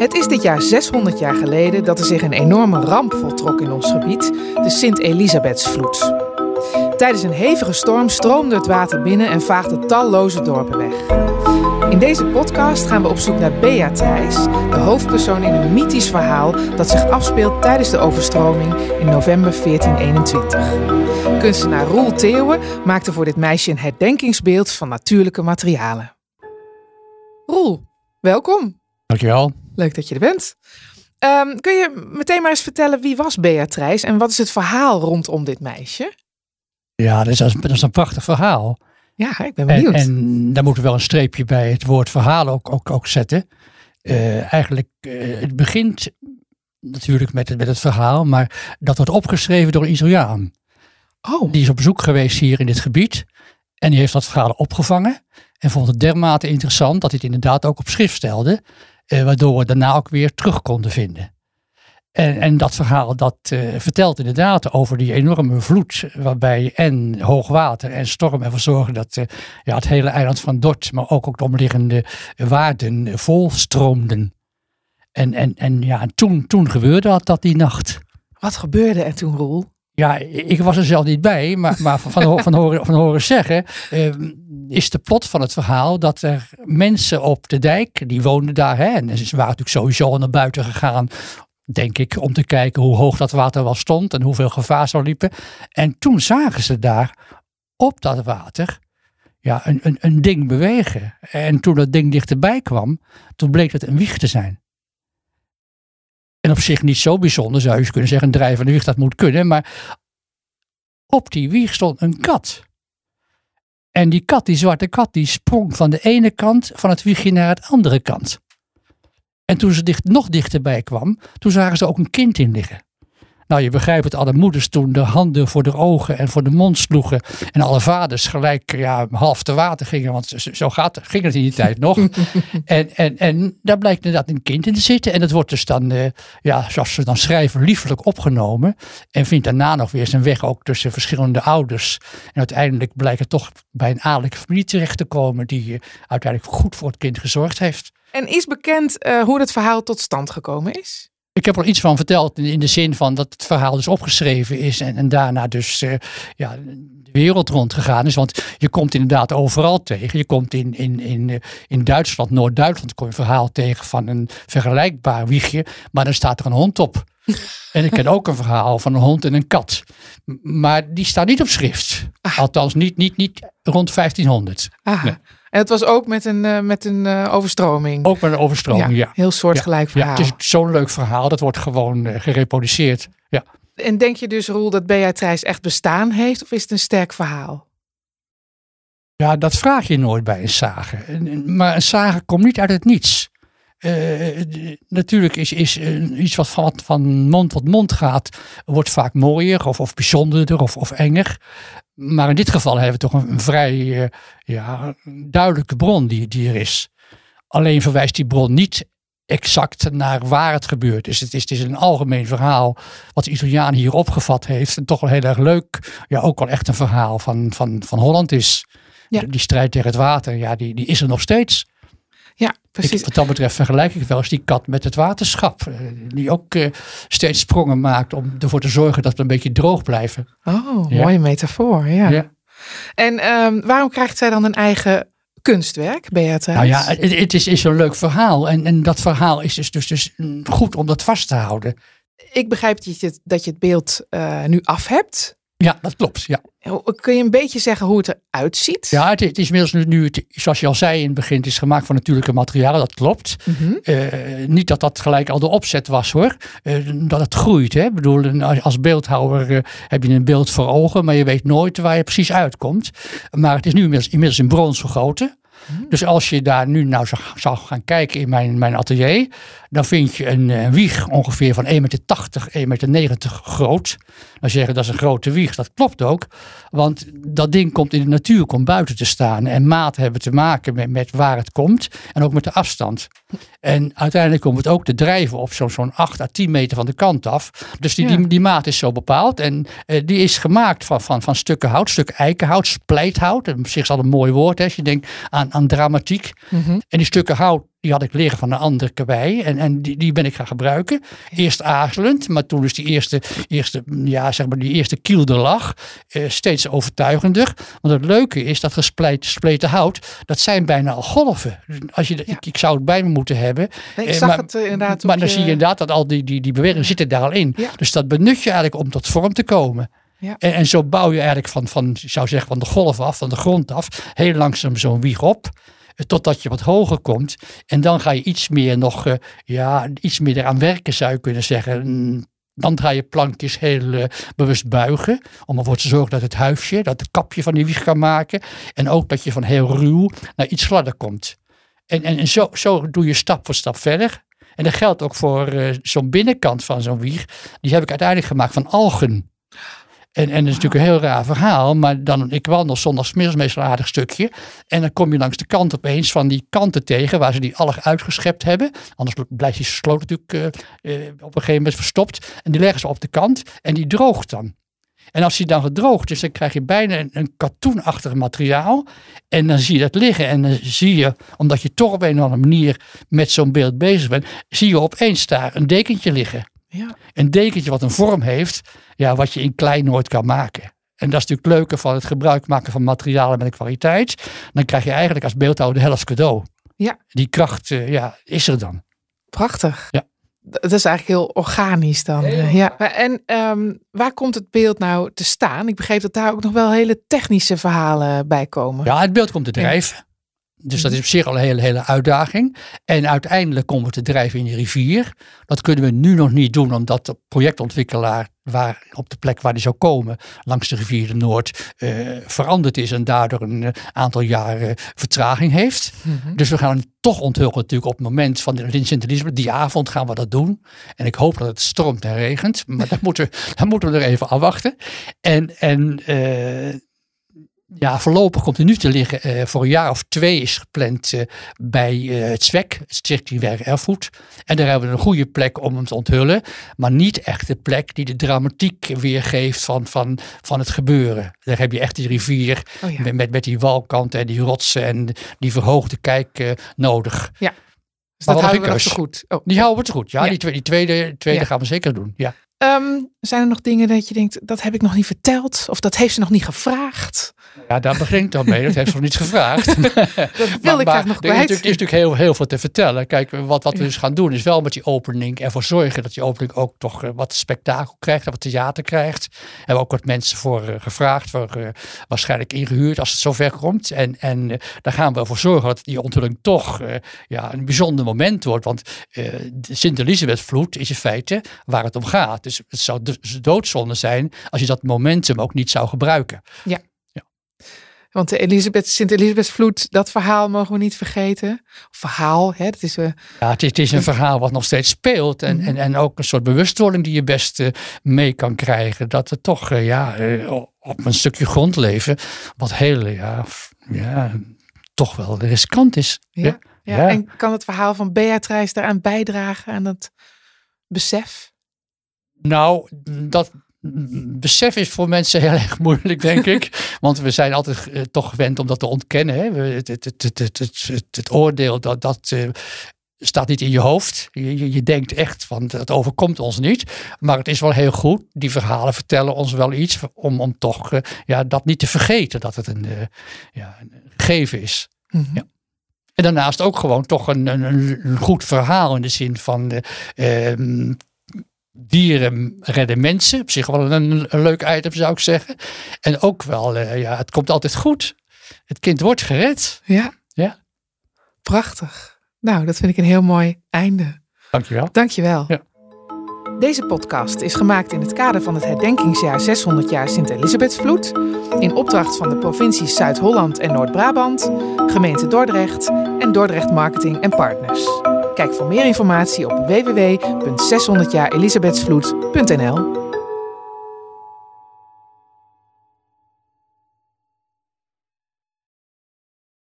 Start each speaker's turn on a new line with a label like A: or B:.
A: Het is dit jaar 600 jaar geleden dat er zich een enorme ramp voltrok in ons gebied, de Sint-Elisabethsvloed. Tijdens een hevige storm stroomde het water binnen en vaagde talloze dorpen weg. In deze podcast gaan we op zoek naar Beatrice, de hoofdpersoon in een mythisch verhaal dat zich afspeelt tijdens de overstroming in november 1421. Kunstenaar Roel Theeuwen maakte voor dit meisje een herdenkingsbeeld van natuurlijke materialen. Roel, welkom.
B: Dankjewel.
A: Leuk dat je er bent. Ehm, kun je meteen maar eens vertellen wie was Beatrice en wat is het verhaal rondom dit meisje?
B: Ja, dat is, dat is een prachtig verhaal.
A: Ja, ik ben benieuwd.
B: En, en daar moeten we wel een streepje bij het woord verhaal ook, ook, ook zetten. Uh, eigenlijk, uh, het begint natuurlijk met het, met het verhaal, maar dat wordt opgeschreven door een Italiaan.
A: Oh.
B: Die is op bezoek geweest hier in dit gebied en die heeft dat verhaal opgevangen en vond het dermate interessant dat hij het inderdaad ook op schrift stelde, uh, waardoor we daarna ook weer terug konden vinden. En, en dat verhaal dat uh, vertelt inderdaad over die enorme vloed, waarbij en hoogwater en storm ervoor zorgen dat uh, ja, het hele eiland van Dort, maar ook, ook de omliggende waarden volstroomden. En, en, en ja, en toen, toen gebeurde dat, dat die nacht.
A: Wat gebeurde er toen, Roel?
B: Ja, ik was er zelf niet bij, maar, maar van, van, horen, van horen zeggen uh, is de plot van het verhaal dat er mensen op de dijk, die woonden daar, hè, en ze waren natuurlijk sowieso naar buiten gegaan denk ik, om te kijken hoe hoog dat water wel stond en hoeveel gevaar zou liepen. En toen zagen ze daar op dat water ja, een, een, een ding bewegen. En toen dat ding dichterbij kwam, toen bleek het een wieg te zijn. En op zich niet zo bijzonder, zou je kunnen zeggen, een drijvende wieg, dat moet kunnen. Maar op die wieg stond een kat. En die kat, die zwarte kat, die sprong van de ene kant van het wiegje naar het andere kant. En toen ze dicht, nog dichterbij kwam, toen zagen ze ook een kind in liggen. Nou, je begrijpt het, alle moeders toen de handen voor de ogen en voor de mond sloegen. En alle vaders gelijk ja, half te water gingen, want zo gaat, ging het in die tijd nog. en, en, en daar blijkt inderdaad een kind in te zitten. En dat wordt dus dan, uh, ja, zoals ze dan schrijven, liefelijk opgenomen. En vindt daarna nog weer zijn weg ook tussen verschillende ouders. En uiteindelijk blijkt het toch bij een adellijke familie terecht te komen, die uh, uiteindelijk goed voor het kind gezorgd heeft.
A: En is bekend uh, hoe het verhaal tot stand gekomen is?
B: Ik heb er iets van verteld in de zin van dat het verhaal dus opgeschreven is en, en daarna dus uh, ja, de wereld rondgegaan is. Want je komt inderdaad overal tegen. Je komt in, in, in, in Duitsland, Noord-Duitsland, kom je een verhaal tegen van een vergelijkbaar wiegje. Maar dan staat er een hond op. en ik ken ook een verhaal van een hond en een kat. Maar die staat niet op schrift. Ah. Althans, niet, niet, niet rond 1500.
A: Ah. Nee. En het was ook met een, uh, met een uh, overstroming.
B: Ook met een overstroming, ja. ja.
A: Heel soortgelijk
B: ja.
A: verhaal.
B: Ja, het is zo'n leuk verhaal. Dat wordt gewoon uh, gereproduceerd. Ja.
A: En denk je dus, Roel, dat Beatrice echt bestaan heeft? Of is het een sterk verhaal?
B: Ja, dat vraag je nooit bij een sage. Maar een sage komt niet uit het niets. Uh, natuurlijk is, is uh, iets wat van, van, mond tot mond gaat, wordt vaak mooier of, of bijzonderder of, of enger. Maar in dit geval hebben we toch een, een vrij uh, ja, duidelijke bron die, die er is. Alleen verwijst die bron niet exact naar waar het gebeurd is. Het is, het is een algemeen verhaal wat de Italiaan hier opgevat heeft. En toch wel heel erg leuk. Ja, ook wel echt een verhaal van, van, van Holland is. Ja. Die strijd tegen het water, ja, die, die is er nog steeds.
A: Ja, precies.
B: Ik, wat dat betreft vergelijk ik wel eens die kat met het waterschap. Die ook uh, steeds sprongen maakt om ervoor te zorgen dat we een beetje droog blijven.
A: Oh, ja. mooie metafoor, ja. ja. En um, waarom krijgt zij dan een eigen kunstwerk, Beatrice?
B: Nou ja, het, het is, is zo'n leuk verhaal. En, en dat verhaal is dus, dus, dus goed om dat vast te houden.
A: Ik begrijp dat je, dat je het beeld uh, nu af hebt.
B: Ja, dat klopt. Ja.
A: Kun je een beetje zeggen hoe het eruit ziet?
B: Ja, het, het is inmiddels nu, nu het, zoals je al zei in het begin, het is gemaakt van natuurlijke materialen, dat klopt.
A: Mm -hmm.
B: uh, niet dat dat gelijk al de opzet was hoor, uh, dat het groeit. Hè? Ik bedoel, als beeldhouwer uh, heb je een beeld voor ogen, maar je weet nooit waar je precies uitkomt. Maar het is nu inmiddels, inmiddels in brons gegoten.
A: Mm.
B: Dus als je daar nu nou zou, gaan kijken in mijn, mijn atelier, dan vind je een, een wieg ongeveer van 1,80 meter, 1,90 meter groot. Dan zeggen dat is een grote wieg, dat klopt ook. Want dat ding komt in de natuur, komt buiten te staan. En maten hebben te maken met, met waar het komt en ook met de afstand. En uiteindelijk komt het ook te drijven op zo'n zo'n 8 à 10 meter van de kant af. Dus die,
A: Ja.
B: die, die maat is zo bepaald. En eh, die is gemaakt van, van, van stukken hout, stukken eikenhout, splijthout. En op zich is dat een mooi woord. Hè. Als je denkt aan aan, aan dramatiek.
A: Mhm.
B: En die stukken hout, die had ik leren van een andere karwei. En, en die, die ben ik gaan gebruiken. Eerst aarzelend, maar toen is die eerste, eerste, ja, zeg maar die eerste kiel er lag. eh, steeds overtuigender. Want het leuke is dat gespleten, hout, dat zijn bijna al golven. Dus Als je, de-
A: Ja.
B: ik, ik zou het bij me moeten hebben.
A: Nee, ik
B: Eh,
A: zag
B: maar-
A: het eh, inderdaad
B: Maar dan zie je inderdaad dat al die, die, die bewegingen zitten daar al in.
A: Ja.
B: Dus dat benut je eigenlijk om tot vorm te komen. En, en zo bouw je eigenlijk van, van, zou zeggen, van de golf af, van de grond af, heel langzaam zo'n wieg op. eh, Totdat je wat hoger komt. En dan ga je iets meer nog, eh, ja, iets meer eraan werken zou je kunnen zeggen. Mm, Dan ga je plankjes heel eh, bewust buigen. Om ervoor te zorgen dat het huisje, dat het kapje van die wieg kan maken. En ook dat je van heel ruw naar iets gladder komt. En, en, en zo, zo doe je stap voor stap verder. En dat geldt ook voor zo'n binnenkant van zo'n wieg. Die heb ik uiteindelijk gemaakt van algen. En, en dat is natuurlijk een heel raar verhaal, maar dan, ik wandel zondagsmiddags meestal een aardig stukje. En dan kom je langs de kant opeens van die kanten tegen waar ze die alg uitgeschept hebben. Anders blijft die sloot natuurlijk eh, eh, op een gegeven moment verstopt. En die leggen ze op de kant en die droogt dan. En als die dan gedroogd is, dan krijg je bijna een, een katoenachtig materiaal. En dan zie je dat liggen. En dan zie je, omdat je toch op een of andere manier met zo'n beeld bezig bent, zie je opeens daar een dekentje liggen.
A: Ja.
B: Een dekentje wat een vorm heeft, ja, wat je in klein nooit kan maken. En dat is natuurlijk het leuke van het gebruik maken van materialen met een kwaliteit. Dan krijg je eigenlijk als beeldhouwer de helft cadeau.
A: Ja.
B: Die kracht eh, ja, is er dan.
A: Prachtig.
B: Ja.
A: Dat is eigenlijk heel organisch dan. eh, ja. Maar En ehm, waar komt het beeld nou te staan? Ik begreep dat daar ook nog wel hele technische verhalen bij komen.
B: Ja, het beeld komt te drijven. Dus dat is op zich al een hele, hele uitdaging. En uiteindelijk komen we te drijven in de rivier. Dat kunnen we nu nog niet doen, omdat de projectontwikkelaar waar, op de plek waar die zou komen, langs de rivier de Noord, eh, veranderd is en daardoor een eh, aantal jaren vertraging heeft.
A: Mhm.
B: Dus we gaan toch onthullen natuurlijk op het moment van de in Sint-Elisabeth. Die avond gaan we dat doen. En ik hoop dat het stormt en regent. Maar dat moeten, we- dat moeten we er even afwachten. En, en eh, ja, voorlopig komt hij nu te liggen. eh, voor een jaar of twee is gepland eh, bij eh, het ZWEK, het Circulair Erfgoed. En daar hebben we een goede plek om hem te onthullen. Maar niet echt de plek die de dramatiek weergeeft van, van, van het gebeuren. Daar heb je echt die rivier
A: Oh ja.
B: met, met, met die walkanten en die rotsen en die verhoogde kijk nodig.
A: Dus
B: Maar
A: dat
B: wel
A: houden we nog zo goed. Oh.
B: Die houden we te goed. Ja,
A: Ja.
B: Die, tweede, die tweede, tweede
A: Ja.
B: gaan we zeker doen. Ja.
A: Ehm, zijn er nog dingen dat je denkt, dat heb ik nog niet verteld? Of dat heeft ze nog niet gevraagd?
B: Ja, daar begint dan mee. Dat heeft ze nog niet gevraagd.
A: Dat wilde ik graag nog
B: er is
A: kwijt.
B: natuurlijk, er is natuurlijk heel, heel veel te vertellen. Kijk, wat, wat we dus gaan doen is wel met die opening ervoor zorgen dat die opening ook toch eh, wat spektakel krijgt, en wat theater krijgt. Hebben we ook wat mensen voor eh, gevraagd, voor, eh, waarschijnlijk ingehuurd als het zover komt. En, en daar gaan we ervoor zorgen dat die onthulling toch ja, een bijzonder moment wordt. Want de Sint-Elisabethvloed is in feite waar het om gaat. Dus het zou dus doodzonde zijn als je dat momentum ook niet zou gebruiken.
A: Want de Elisabeth, Sint-Elisabethvloed, dat verhaal mogen we niet vergeten. Verhaal, hè, dat is... eh
B: Ja, het is, het is een verhaal wat nog steeds speelt. En,
A: Mhm.
B: en, en ook een soort bewustwording die je best eh, mee kan krijgen. Dat het toch eh, ja, op een stukje grond leven. Wat heel, ja, ja toch wel riskant is.
A: ja, ja.
B: ja.
A: En kan het verhaal van Beatrice daaraan bijdragen, aan dat besef?
B: Nou, dat besef is voor mensen heel erg moeilijk, denk ik. Want we zijn altijd eh, toch gewend om dat te ontkennen. Hè? We- Het, oordeel dat, dat eh, staat niet in je hoofd. Je, je, je denkt echt van het overkomt ons niet. Maar het is wel heel goed. Die verhalen vertellen ons wel iets om, om toch eh, ja, dat niet te vergeten dat het een, ja, een gegeven is.
A: Mhm.
B: Ja. En daarnaast ook gewoon toch een, een, een goed verhaal in de zin van eh, ehm, dieren redden mensen. Op zich wel een, een leuk item zou ik zeggen. En ook wel, eh, ja, het komt altijd goed. Het kind wordt gered.
A: Ja.
B: Ja.
A: Prachtig. Nou, dat vind ik een heel mooi einde.
B: Dankjewel.
A: Dankjewel.
B: Ja.
A: Deze podcast is gemaakt in het kader van het herdenkingsjaar 600 jaar Sint-Elisabethsvloed. In opdracht van de provincies Zuid-Holland en Noord-Brabant, gemeente Dordrecht en Dordrecht Marketing en Partners. Kijk voor meer informatie op www.600jaarelisabethsvloed.nl